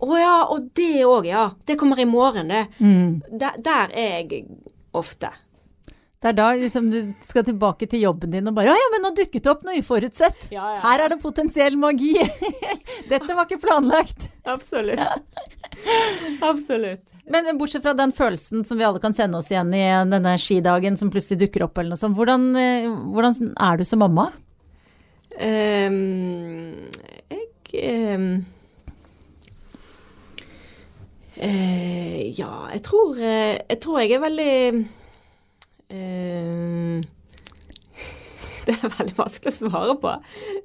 Å ja, og det òg, ja. Det kommer i morgen, det. Mm. Der, der er jeg ofte. Det er da liksom du skal tilbake til jobben din og bare Å ja, men nå dukket det opp noe uforutsett. Ja, ja. Her er det potensiell magi. Dette var ikke planlagt. Absolutt. Absolutt. Men bortsett fra den følelsen som vi alle kan kjenne oss igjen i, denne skidagen som plutselig dukker opp eller noe sånt, hvordan, eh, hvordan er du som mamma? Um, jeg um, uh, Ja, jeg tror, eh, jeg tror jeg er veldig ehm, det er veldig vanskelig å svare på.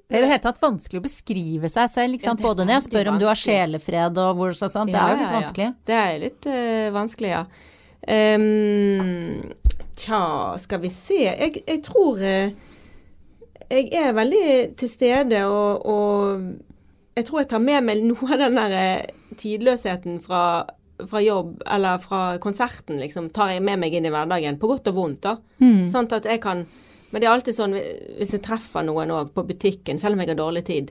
Det er i det hele tatt vanskelig å beskrive seg selv? Ja, både når jeg spør om du har sjelefred og hvor sånn, sånn. Det er jo litt vanskelig. Det er litt uh, vanskelig, ja. Um, tja, skal vi se. Jeg, jeg tror uh, Jeg er veldig til stede, og, og jeg tror jeg tar med meg noe av den der eh, tidløsheten fra, fra jobb eller fra konserten, liksom, tar jeg med meg inn i hverdagen, på godt og vondt, da. Mm. Sånn at jeg kan Men det er alltid sånn hvis jeg treffer noen òg på butikken, selv om jeg har dårlig tid,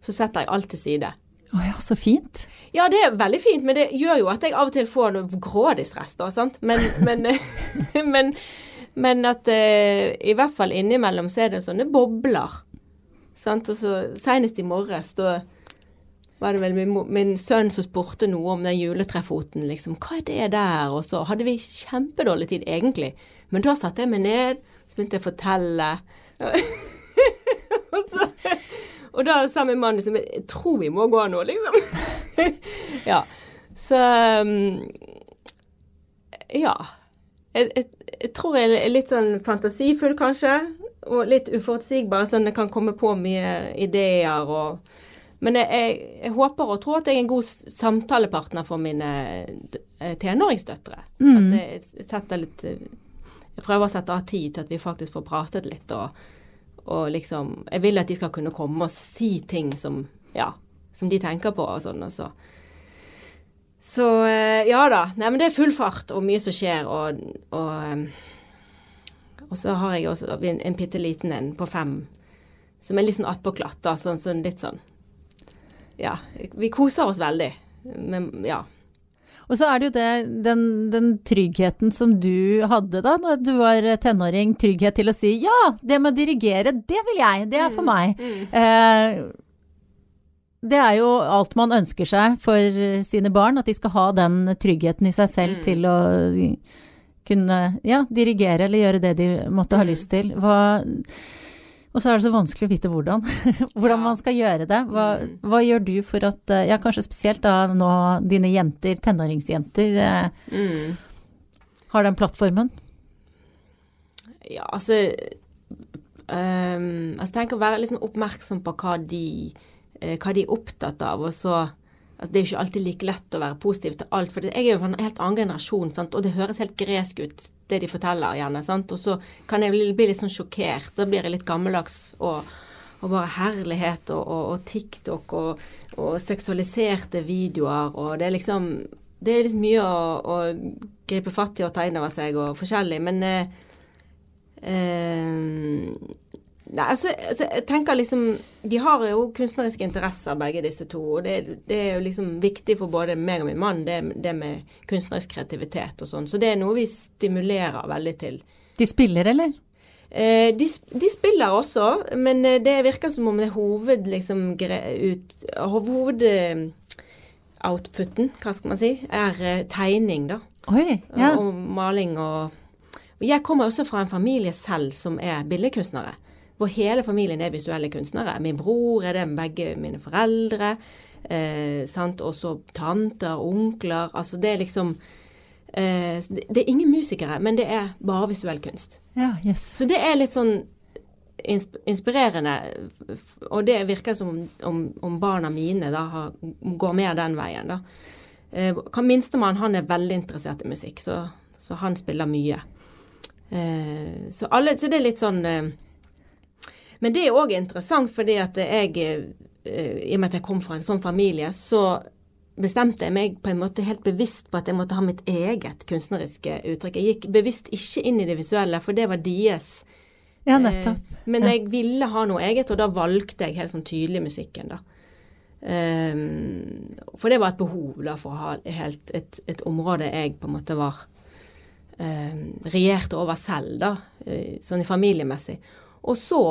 så setter jeg alt til side. Å ja, så fint. Ja, det er veldig fint, men det gjør jo at jeg av og til får noe grådig stress, da, sant. Men, men, men, men at eh, i hvert fall innimellom så er det sånne bobler. Sant. Og så senest i morges, da var det vel min, min sønn som spurte noe om den juletrefoten, liksom. Hva er det der? Og så hadde vi kjempedårlig tid, egentlig. Men da satte jeg meg ned, så begynte jeg å fortelle. og, så, og da sa min mann liksom Jeg tror vi må gå nå, liksom. ja. Så um, Ja. Jeg, jeg, jeg tror jeg er litt sånn fantasifull, kanskje. Og litt uforutsigbar, sånn jeg kan komme på mye ideer og Men jeg, jeg, jeg håper og tror at jeg er en god samtalepartner for mine tenåringsdøtre. Mm. At jeg setter litt eh, Jeg prøver å sette av tid til at vi faktisk får pratet litt og og liksom Jeg vil at de skal kunne komme og si ting som Ja, som de tenker på og sånn, og så Så eh, ja da. Nei, men det er full fart og mye som skjer, og Og, og så har jeg også en, en bitte liten en på fem som er litt sånn attpåklatt. Sånn, sånn litt sånn Ja. Vi koser oss veldig. Men ja. Og så er det jo det, den, den tryggheten som du hadde da når du var tenåring, trygghet til å si ja, det med å dirigere, det vil jeg, det er for meg. Eh, det er jo alt man ønsker seg for sine barn, at de skal ha den tryggheten i seg selv til å kunne ja, dirigere eller gjøre det de måtte ha lyst til. Hva, og så er det så vanskelig å vite hvordan, hvordan man skal gjøre det. Hva, hva gjør du for at, eh, ja kanskje spesielt da nå dine jenter, tenåringsjenter, eh, Mm. har den plattformen? Ja, altså um, altså Tenk å være liksom oppmerksom på hva de, eh, hva de er opptatt av, og så altså Det er jo ikke alltid like lett å være positiv til alt, for jeg er jo fra en helt annen generasjon, sant? og det høres helt gresk ut, det de forteller gjerne. Sant? Og så kan jeg bli, bli litt sånn sjokkert. Da blir jeg litt gammeldags og, og bare herlighet og, og, og TikTok og, seksualiserte videoer, og det er liksom det er liksom mye å, å gripe fatt i og ta inn over seg og forskjellig, men eh, eh, Nei, altså, altså, jeg tenker liksom De har jo kunstneriske interesser, begge disse to. Og det, det er jo liksom viktig for både meg og min mann, det, det med kunstnerisk kreativitet og sånn. Så det er noe vi stimulerer veldig til. De spiller, eller? Eh, de, de spiller også, men eh, det virker som om det hoved, liksom, ut, hoved outputen, hva skal man si, er eh, tegning, da. Oi, ja. Og maling og Jeg kommer også fra en familie selv som er billedkunstnere. Hvor hele familien er visuelle kunstnere. Min bror er det, begge mine foreldre. Eh, sant? Også tanter, onkler. Altså det er liksom eh, det, er ingen musikere, men det er bare visuell kunst. ja yes. Så det er litt sånn inspirerende, og det virker som om, om, barna mine da har, går mer den veien, da. Eh, Minstemann han er veldig interessert i musikk, så, så han spiller mye. Eh, så, alle, så det er litt sånn eh, Men det er òg interessant fordi at jeg, eh, i og med at jeg kom fra en sånn familie, så bestemte jeg meg på en måte helt bevisst på at jeg måtte ha mitt eget kunstneriske uttrykk. Jeg gikk bevisst ikke inn i det visuelle, for det var deres. Ja, nettopp. Eh, men jeg ville ha noe eget, og da valgte jeg helt sånn tydelig musikken, da. Um, for det var et behov da for å ha helt et, et område jeg på en måte var um, regjerte over selv, da. eh, sånn i familiemessig. Og så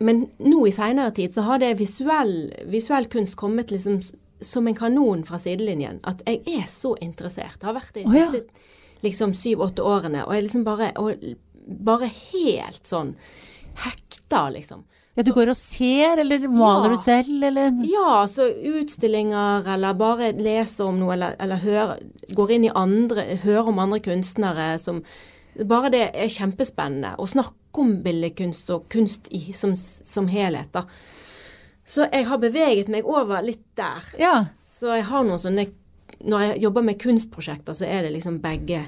Men nå i seinere tid så har det visuell, visuell kunst kommet liksom som en kanon fra sidelinjen. At jeg er så interessert. Har vært det de Å, ja. siste liksom syv-åtte årene. Og jeg liksom bare og Bare helt sånn hekta, liksom. Ja, du går og ser, eller maler Ja. du selv, eller? Ja, så utstillinger, eller bare leser om noe, eller, eller hører, går inn i andre, hører om andre kunstnere som Bare det er kjempespennende å snakke om billedkunst og kunst i, som, som helhet, da. Så jeg har beveget meg over litt der. Ja. Så jeg har noen sånne Når jeg jobber med kunstprosjekter, så er det liksom begge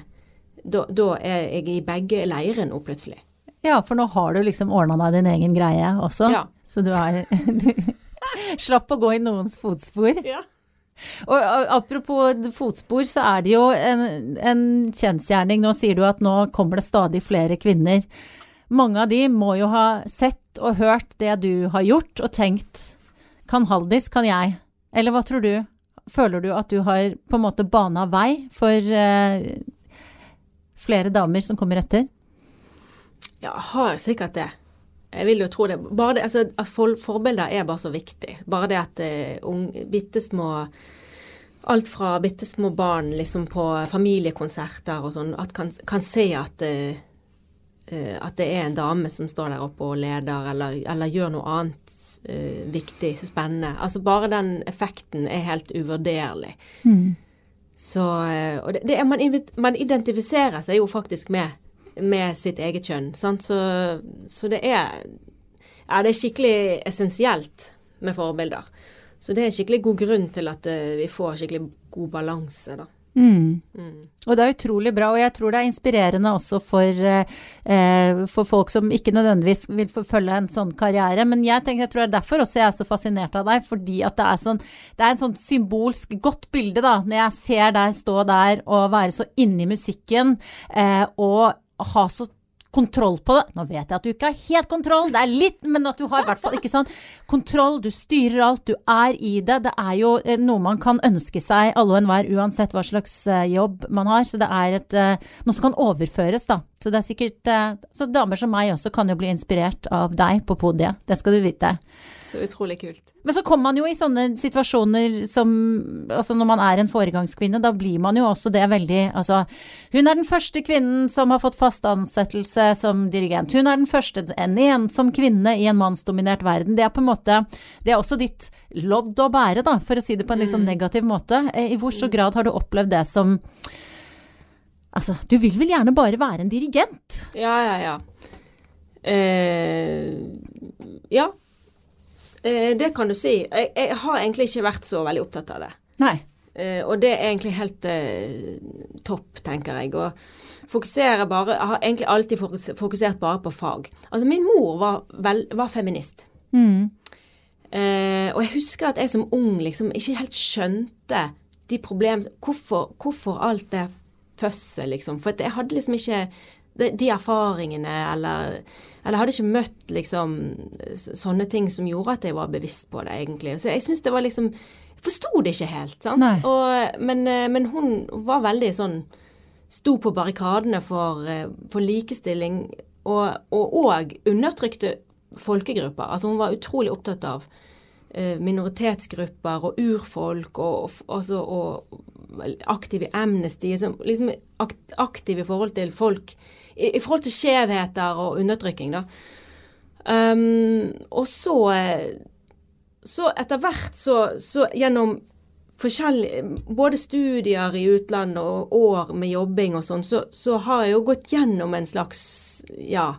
Da, da er jeg i begge leirer nå, plutselig. ja, for nå har du liksom ordna deg din egen greie også. Ja. Så du er du Slapp å gå i noens fotspor. Ja. Og, apropos fotspor, så er det jo en, en kjensgjerning. Nå sier du at nå kommer det stadig flere kvinner. Mange av de må jo ha sett og hørt det du har gjort, og tenkt kan Haldis, kan jeg? Eller hva tror du? Føler du at du har på en måte bana vei for eh, flere damer som kommer etter? Ja, har sikkert det. Jeg vil jo tro det. Bare det, altså, at for, Forbilder er bare så viktig. Bare det at uh, bitte små Alt fra bitte små barn liksom på familiekonserter og sånn, at kan, kan se at uh, at det er en dame som står der oppe og leder, eller, eller gjør noe annet uh, viktig, spennende. Altså bare den effekten er helt uvurderlig. Så uh, Og det, det er, man, man identifiserer seg jo faktisk med, med sitt eget kjønn, sant. Så, så det er Ja, det er skikkelig essensielt med forbilder. Så det er skikkelig god grunn til at uh, vi får skikkelig god balanse, da. Mm. Mm. Og det er utrolig bra, og jeg tror det er inspirerende også for, eh, for folk som ikke nødvendigvis vil forfølge en sånn karriere. Men jeg, tenker, jeg tror det er derfor også jeg er så fascinert av deg, fordi at det er, sånn, det er en sånn symbolsk godt bilde, da, når jeg ser deg stå der og være så inni musikken eh, og ha så kontroll på det. Nå vet jeg at du ikke har helt kontroll, det er litt, men at du har i hvert fall ikke sånn kontroll. Du styrer alt, du er i det. Det er jo eh, noe man kan ønske seg, alle og enhver, uansett hva slags eh, jobb man har. Så det er et, eh, noe som kan overføres, da. Så det er sikkert eh, Så damer som meg også kan jo bli inspirert av deg på podiet. Det skal du vite. Så utrolig kult. Men så kommer man jo i sånne situasjoner som Altså når man er en foregangskvinne, da blir man jo også det veldig Altså, hun er den første kvinnen som har fått fast ansettelse som dirigent. Hun er den første, en ensom kvinne i en mannsdominert verden. Det er på en måte Det er også ditt lodd å bære, da, for å si det på en litt sånn negativ måte. Eh, I hvor stor grad har du opplevd det som Altså, du vil vel gjerne bare være en dirigent? Ja, ja, ja. Eh, ja. Eh, det kan du si. Jeg, jeg har egentlig ikke vært så veldig opptatt av det. Nei. Eh, og det er egentlig helt eh, topp, tenker jeg. Og fokuserer bare Jeg har egentlig alltid fokusert bare på fag. Altså, min mor var, vel, var feminist. Mm. Eh, og jeg husker at jeg som ung liksom ikke helt skjønte de problem Hvorfor, hvorfor alt det føsset, liksom. For jeg hadde liksom ikke de, erfaringene, eller Eller hadde ikke møtt liksom sånne ting som gjorde at jeg var bevisst på det, egentlig. Så jeg syns det var liksom Jeg forsto det ikke helt, sant. Og, men, eh, men hun var veldig sånn Sto på barrikadene for, eh, for likestilling, og, og, og undertrykte folkegrupper. Altså hun var utrolig opptatt av eh, minoritetsgrupper og urfolk og, og, altså, og aktiv i Amnesty. Som, liksom akt, aktiv i forhold til folk i, I forhold til skjevheter og undertrykking, da. Um, og så eh, Så etter hvert så, så gjennom Både studier i utlandet og år med jobbing og sånn, så, så har jeg jo gått gjennom en slags Ja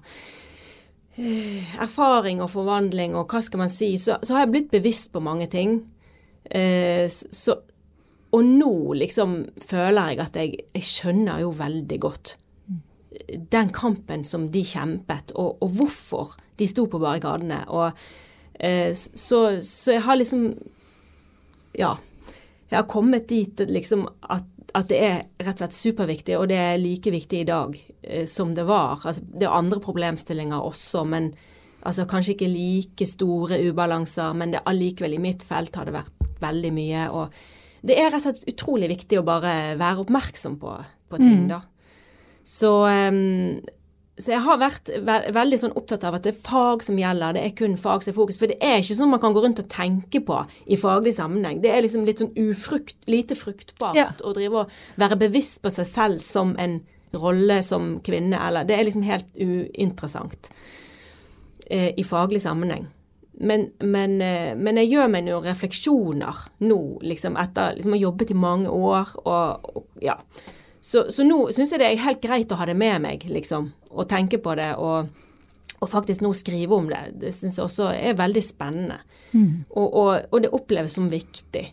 eh, erfaring og forvandling og hva skal man si, så, så har jeg blitt bevisst på mange ting. Eh, så, og nå liksom føler jeg at jeg, jeg skjønner jo veldig godt den kampen som de kjempet, og, og hvorfor de sto på barrikadene. Og, eh, så, så jeg har liksom Ja. Jeg har kommet dit liksom at, at det er rett og slett superviktig, og det er like viktig i dag eh, som det var. Altså, det er andre problemstillinger også, men altså, kanskje ikke like store ubalanser. Men det allikevel i mitt felt har det vært veldig mye. Og det er rett og slett utrolig viktig å bare være oppmerksom på, på ting, Mm. da. Så, um, så jeg har vært ve veldig sånn opptatt av at det er fag som gjelder, det er kun fag som er fokus. For det er ikke sånn man kan gå rundt og tenke på i faglig sammenheng. Det er liksom litt sånn ufrukt, lite fruktbart Ja. å drive og være bevisst på seg selv som en rolle som kvinne, eller Det er liksom helt uinteressant eh, i faglig sammenheng. Men, men, eh, men jeg gjør meg noen refleksjoner nå, liksom etter liksom å ha jobbet i mange år og, og ja. Så, så nå syns jeg det er helt greit å ha det med meg, liksom. Og tenke på det. Og, og faktisk nå skrive om det. Det syns jeg også er veldig spennende. Og, og, og det oppleves som viktig.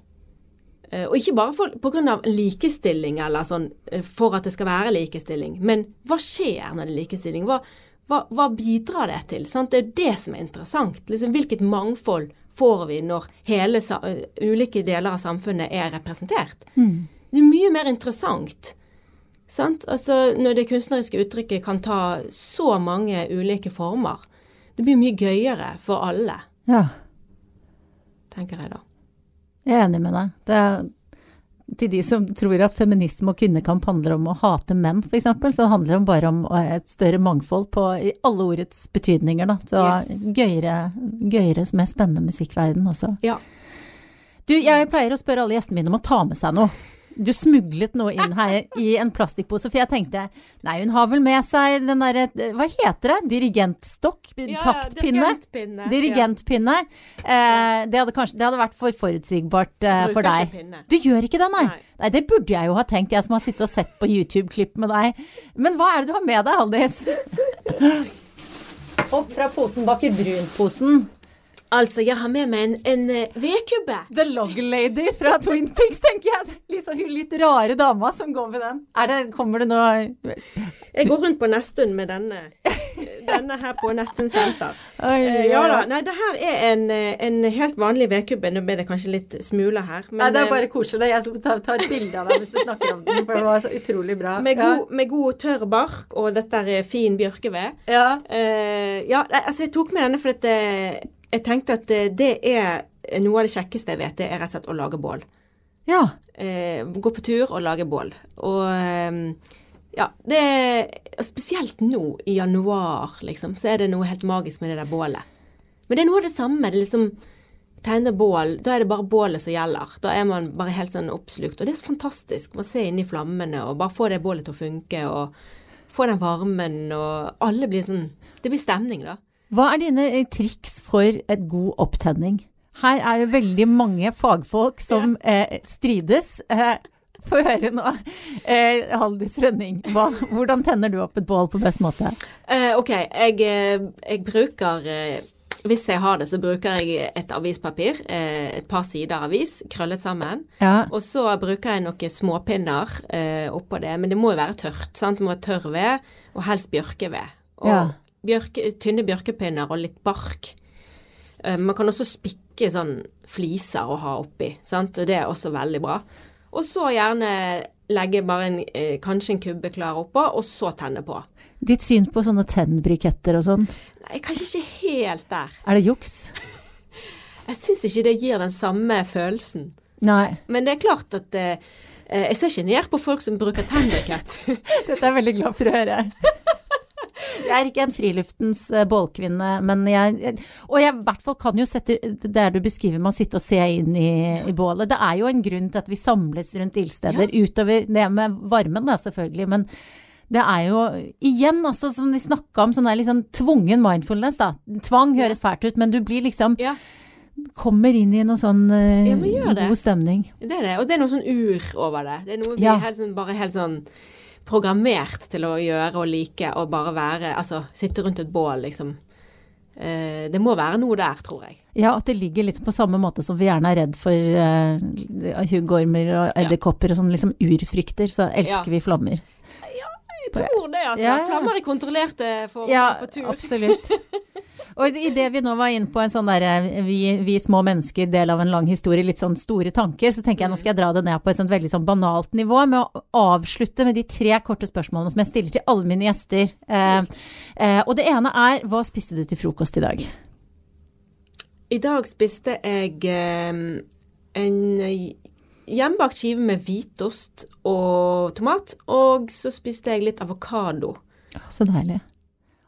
Eh, Og ikke bare pga. på grunn av likestilling, eller sånn, eh, for at det skal være likestilling. Men hva skjer når det er likestilling? Hva, hva, hva bidrar det til? Sant? Det er jo det som er interessant. Liksom, hvilket mangfold får vi når hele eh, ulike deler av samfunnet er representert? Det er mye mer interessant. Sant? Altså, når det kunstneriske uttrykket kan ta så mange ulike former. Det blir mye gøyere for alle, Ja, tenker jeg da. jeg er enig med deg. Det er til de som tror at feminisme og kvinnekamp handler om å hate menn, f.eks., så handler det bare om et større mangfold på i alle ordets betydninger, da. Så Yes. gøyere, gøyere, mer spennende musikkverden også. Ja. Du, jeg pleier å spørre alle gjestene mine om å ta med seg noe. Du smuglet noe inn her i en plastikkpose, for jeg tenkte nei, hun har vel med seg den derre Hva heter det? Dirigentstokk? Taktpinne? dirigentpinne. Dirigentpinne. Eh, det, hadde kanskje, det hadde vært for forutsigbart eh, for deg. Pinne. Du gjør ikke det, nei. Nei. nei. Det burde jeg jo ha tenkt, jeg som har sittet og sett på YouTube-klipp med deg. Men hva er det du har med deg, Haldis? Opp fra posen baker brun-posen. Altså, jeg har med meg en, en eh, vedkubbe. The Log Lady fra Twin Peaks, tenker jeg. Liksom hun litt rare dama som går med den. Er det, kommer det nå Jeg går rundt på Nesttun med denne. Denne her på Nesttun senter. Oi, ja. ja da. Nei, det her er en, eh, en helt vanlig vedkubbe. Nå ble det kanskje litt smuler her. Nei, det er eh, bare koselig. Jeg skal ta, ta et bilde av deg hvis du snakker om den, for det var så utrolig bra. med, Ja. god, med god tørr bark, og dette er fin bjørkeved. Ja. Uh, ja, altså jeg tok med denne fordi at eh, jeg tenkte at eh, det er noe av det kjekkeste jeg vet, det er rett og slett å lage bål. ja. Eh, gå på tur og lage bål. Og eh, ja, det er Spesielt nå i januar, liksom, så er det noe helt magisk med det der bålet. Men det er noe av det samme. Det liksom tegne bål, da er det bare bålet som gjelder. Da er man bare helt sånn oppslukt. Og det er så fantastisk Man ser inn i flammene og bare få det bålet til å funke og få den varmen og Alle blir sånn Det blir stemning, da. Hva er dine eh, triks for et god opptenning? Her er jo veldig mange fagfolk som eh, strides. Eh, Få høre nå. Eh, Haldis Rønning, hva, hvordan tenner du opp et bål på best måte? Eh, OK, jeg, eh, jeg bruker eh, Hvis jeg har det, så bruker jeg et avispapir. Eh, et par sider avis krøllet sammen. Ja. Og så bruker jeg noen småpinner eh, oppå det. Men det må jo være tørt. sant? Det må være tørr ved, og helst bjørkeved. Og Ja. Bjørke, tynne bjørkepinner og litt bark. Eh, man kan også spikke sånn fliser å ha oppi, sant? og det er også veldig bra. Og så gjerne legge bare en, eh, kanskje en kubbe klar oppå, og så tenne på. Ditt syn på sånne tennbriketter og sånn, Nei, kanskje ikke helt der. er det juks? Jeg syns ikke det gir den samme følelsen. Nei. Men det er klart at eh, eh, jeg ser ikke ned på folk som bruker tennbrikett. Dette er jeg veldig glad for å høre. Jeg er ikke en friluftens eh, bålkvinne, men jeg Og jeg i hvert fall kan jo sette det du beskriver med å sitte og se inn i, i bålet. Det er jo en grunn til at vi samles rundt ildsteder, utover det med varmen da, selvfølgelig. Men det er jo igjen, altså, som vi snakka om, sånn der liksom tvungen mindfulness, da. Tvang høres fælt ut, men du blir liksom ja, Kommer inn i noe sånn uh, Ja, god stemning. det er det. Og det er noe sånn ur over det. Det er noe vi Ja. helt sånn, bare helt sånn programmert til å gjøre og like og bare være Altså sitte rundt et bål, liksom. Eh, det må være noe der, tror jeg. Ja, at det ligger litt på samme måte som vi gjerne er redd for eh, huggormer og edderkopper og sånn liksom urfrykter, så elsker Ja. vi flammer. Ja, Jeg tror det, altså. Ja, ja. Flammer er kontrollerte for Ja, på tur. absolutt. Og idet vi nå var inne på en sånn derre vi, vi små mennesker, del av en lang historie, litt sånn store tanker, så tenker jeg nå skal jeg dra det ned på et sånt veldig sånn banalt nivå med å avslutte med de tre korte spørsmålene som jeg stiller til alle mine gjester. Eh, eh, og det ene er hva spiste du til frokost i dag? I dag spiste jeg eh, en hjemmebakt skive med hvitost og tomat, og så spiste jeg litt avokado. Så deilig.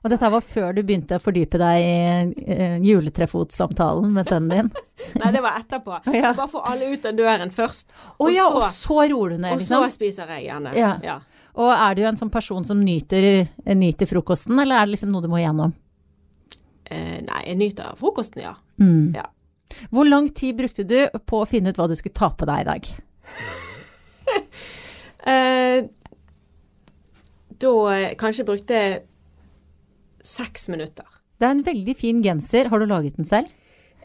Og dette var før du begynte å fordype deg i eh, juletrefotsamtalen med sønnen din? Nei, det var etterpå. Ja. Bare få alle ut av døren først. Å ja, og så, så roer du ned, og så liksom? spiser jeg gjerne. Ja. Ja. Og er du en sånn person som nyter, nyter frokosten, eller er det liksom noe du må igjennom? Eh, nei, jeg nyter frokosten, ja. Mm. Ja. Hvor lang tid brukte du på å finne ut hva du skulle ta på deg i dag? Eh, da eh, kanskje brukte seks minutter. Det er en veldig fin genser. Har du laget den selv?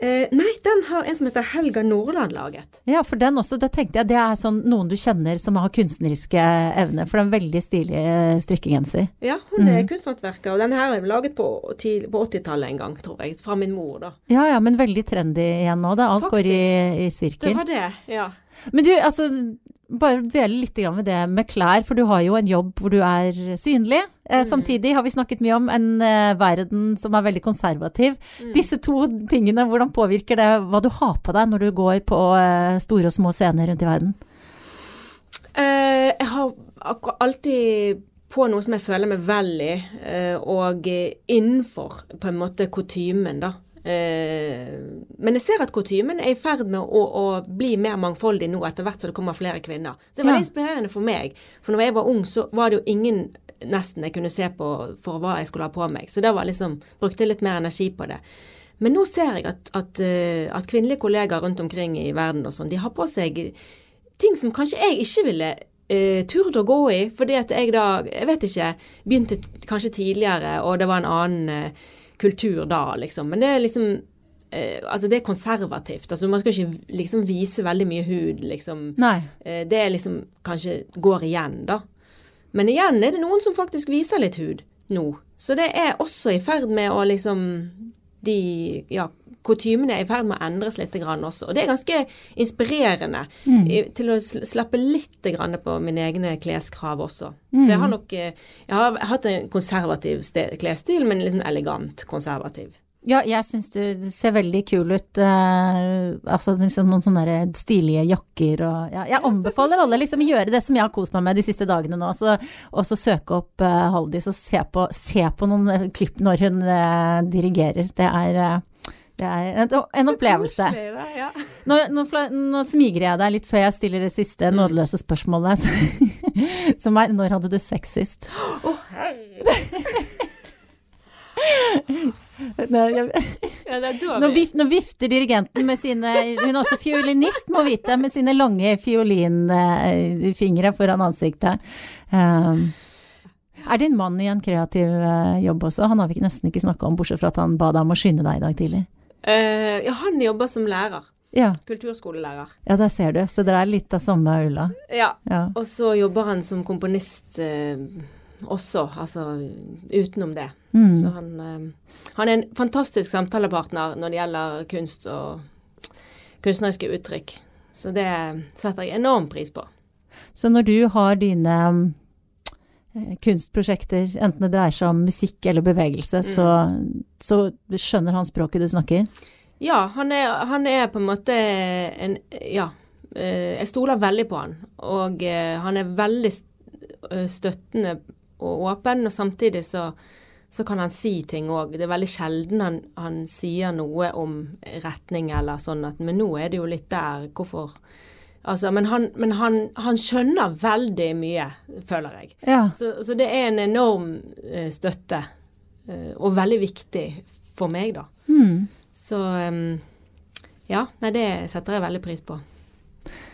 Eh, nei, den har en som heter Helga Nordland laget. Ja, for den også, det tenkte jeg, det er sånn noen du kjenner som har kunstneriske evner. For det er en veldig stilig eh, strikkegenser. Ja, hun er kunsthåndverker, og denne her er laget på, på 80-tallet en gang, tror jeg. Fra min mor, da. Ja ja, men veldig trendy igjen nå. Det alt går i, i Det var det, ja. Men du, altså bare dvele litt ved det med klær, for du har jo en jobb hvor du er synlig. Mm. samtidig har vi snakket mye om en eh, verden som er veldig konservativ. Disse to tingene, hvordan påvirker det hva du har på deg når du går på eh, store og små scener rundt i verden? Eh, jeg har alltid på noe som jeg føler meg vel i, eh, og eh, innenfor på en måte kutymen, da. Eh, men jeg ser at kutymen er i ferd med å, å bli mer mangfoldig nå etter hvert som det kommer flere kvinner. Det var Ja. inspirerende for meg. For når jeg var ung, så var det jo ingen nesten jeg kunne se på for hva jeg skulle ha på meg. Så da var liksom, brukte litt mer energi på det. Men nå ser jeg at, at, eh, at kvinnelige kollegaer rundt omkring i verden og sånn, de har på seg ting som kanskje jeg ikke ville eh, turt å gå i, fordi at jeg da, jeg vet ikke, begynte kanskje tidligere, og det var en annen eh, kultur da, liksom. Men det er liksom eh, Altså, det er konservativt. Altså, man skal ikke liksom vise veldig mye hud, liksom. Nei. Eh, det er liksom kanskje går igjen, da. Men igjen er det noen som faktisk viser litt hud nå. Så det er også i ferd med å liksom De ja, kutymene er i ferd med å endres litt grann også. Og det er ganske inspirerende mm. til å slappe litt grann på mine egne kleskrav også. Så jeg har nok eh, Jeg har hatt en konservativ klesstil, men liksom elegant konservativ. Ja, jeg syns du ser veldig kul ut. eh, altså liksom noen sånne stilige jakker og ja, Jeg anbefaler alle liksom å gjøre det som jeg har kost meg med de siste dagene nå. Så, og så søke opp uh, Haldis og se på, se på noen klipp når hun eh, dirigerer. Det er, det er en, opplevelse. Ja. Nå, nå, nå smigrer jeg deg litt før jeg stiller det siste nådeløse spørsmålet. Som er når hadde du sex sist? Å, herregud. Er da Nå, vif, nå vifter dirigenten med sine Hun er også fiolinist, må vite, med sine lange fiolinfingre foran ansiktet. Um, er din mann i en kreativ eh, jobb også? Han har vi nesten ikke snakka om, bortsett fra at han ba deg om å skynde deg i dag tidlig. Eh, ja, han jobber som lærer. Ja, Kulturskolelærer. ja der ser du. Så dere er litt av samme ulla. Ja. Ja. Og så jobber han som komponist eh, også, altså utenom det. Mm. Så han, eh, han er en fantastisk samtalepartner når det gjelder kunst og kunstneriske uttrykk. Så det setter jeg enorm pris på. Så når du har dine kunstprosjekter, enten det dreier seg om musikk eller bevegelse, så, så skjønner han språket du snakker? Ja, han er, han er på en måte en Ja. eh, Jeg stoler veldig på han. Og eh, han er veldig eh, støttende og åpen, og samtidig så, så kan han si ting òg. Det er veldig sjelden han, han sier noe om retning eller sånn at Men nå er det jo litt der. Hvorfor Altså, men han, men han, han skjønner veldig mye, føler jeg. Ja. Så, så det er en enorm eh, støtte, eh, og veldig viktig for meg, da. Mm. Så um, ja, nei, det setter jeg veldig pris på.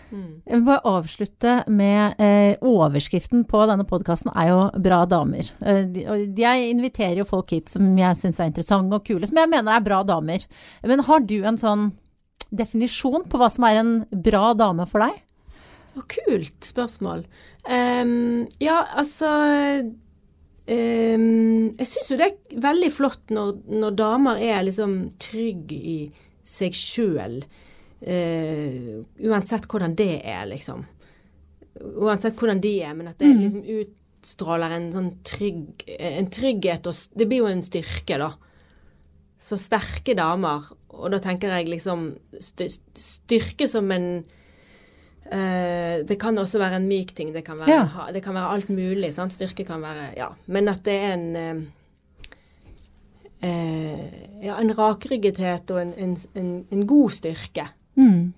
Mm. Jeg vil bare avslutte med eh, overskriften på denne podkasten er jo 'Bra damer'. Eh, de- og jeg inviterer jo folk hit som jeg syns er interessante og kule, som jeg mener er bra damer. Men har du en sånn definisjon på hva som er en bra dame for deg? Og kult spørsmål. Um, ja, altså um, Jeg syns jo det er veldig flott når, når damer er liksom trygge i seg sjøl. uansett hvordan det er, liksom. Uansett hvordan de er, men at det liksom utstråler en sånn trygg En trygghet og Det blir jo en styrke, da. Så sterke damer, og da tenker jeg liksom styrke som en uh, det kan også være en myk ting. Det kan være, Ja. det kan være alt mulig. Sant? Styrke kan være Ja. Men at det er en uh, uh, Ja, en rakryggethet og en, en, en, en god styrke. Mm.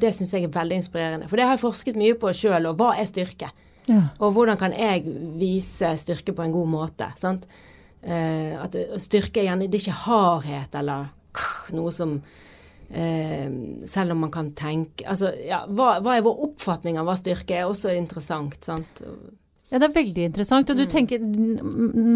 Det syns jeg er veldig inspirerende. For det har jeg forsket mye på sjøl. Og hva er styrke? Ja. Og hvordan kan jeg vise styrke på en god måte? Sant? Eh, at styrke er gjerne Det er ikke hardhet eller noe som eh, Selv om man kan tenke Altså, ja, hva, hva er vår oppfatning av hva styrke er, også interessant. Sant? Ja, det er veldig interessant. Og du Mm. tenker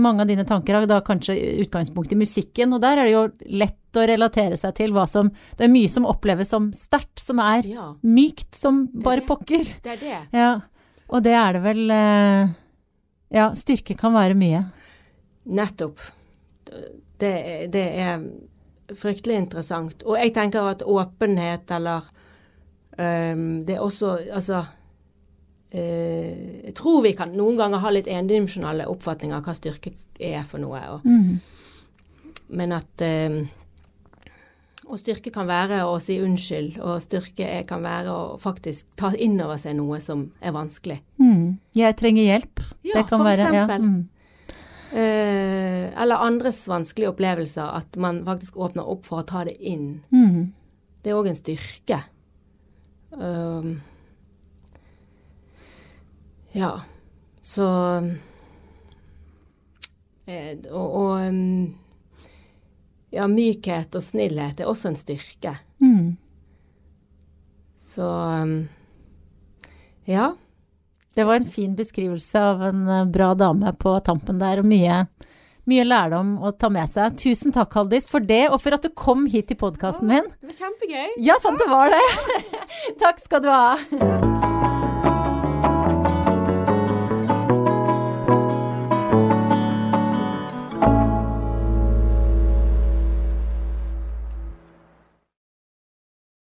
Mange av dine tanker har da kanskje utgangspunkt i musikken, og der er det jo lett å relatere seg til hva som Det er mye som oppleves som sterkt, som er Ja, mykt som bare det. pokker. det er det. Ja. Og det er det vel eh, Ja, styrke kan være mye. Nettopp. Det, det er fryktelig interessant. Og jeg tenker at åpenhet eller um, Det er også Altså uh, Jeg tror vi kan noen ganger ha litt endimensjonale oppfatninger av hva styrke er for noe. Og, Mm. men at um, Og styrke kan være å si unnskyld, og styrke er, kan være å faktisk ta inn over seg noe som er vanskelig. Mm. Jeg trenger hjelp. Ja, det kan for være ja. eksempel. Mm. Eh, eller andres vanskelige opplevelser. At man faktisk åpner opp for å ta det inn. Mm. Det er òg en styrke. Um, ja, så eh, Og, og um, ja, mykhet og snillhet er også en styrke. Mm. Så um, ja. Det var en fin beskrivelse av en eh, bra dame på tampen der, og mye, mye lærdom å ta med seg. Tusen takk, Haldis, for det, og for at du kom hit til podkasten min. Det var kjempegøy. Ja, sant det var det! takk skal du ha.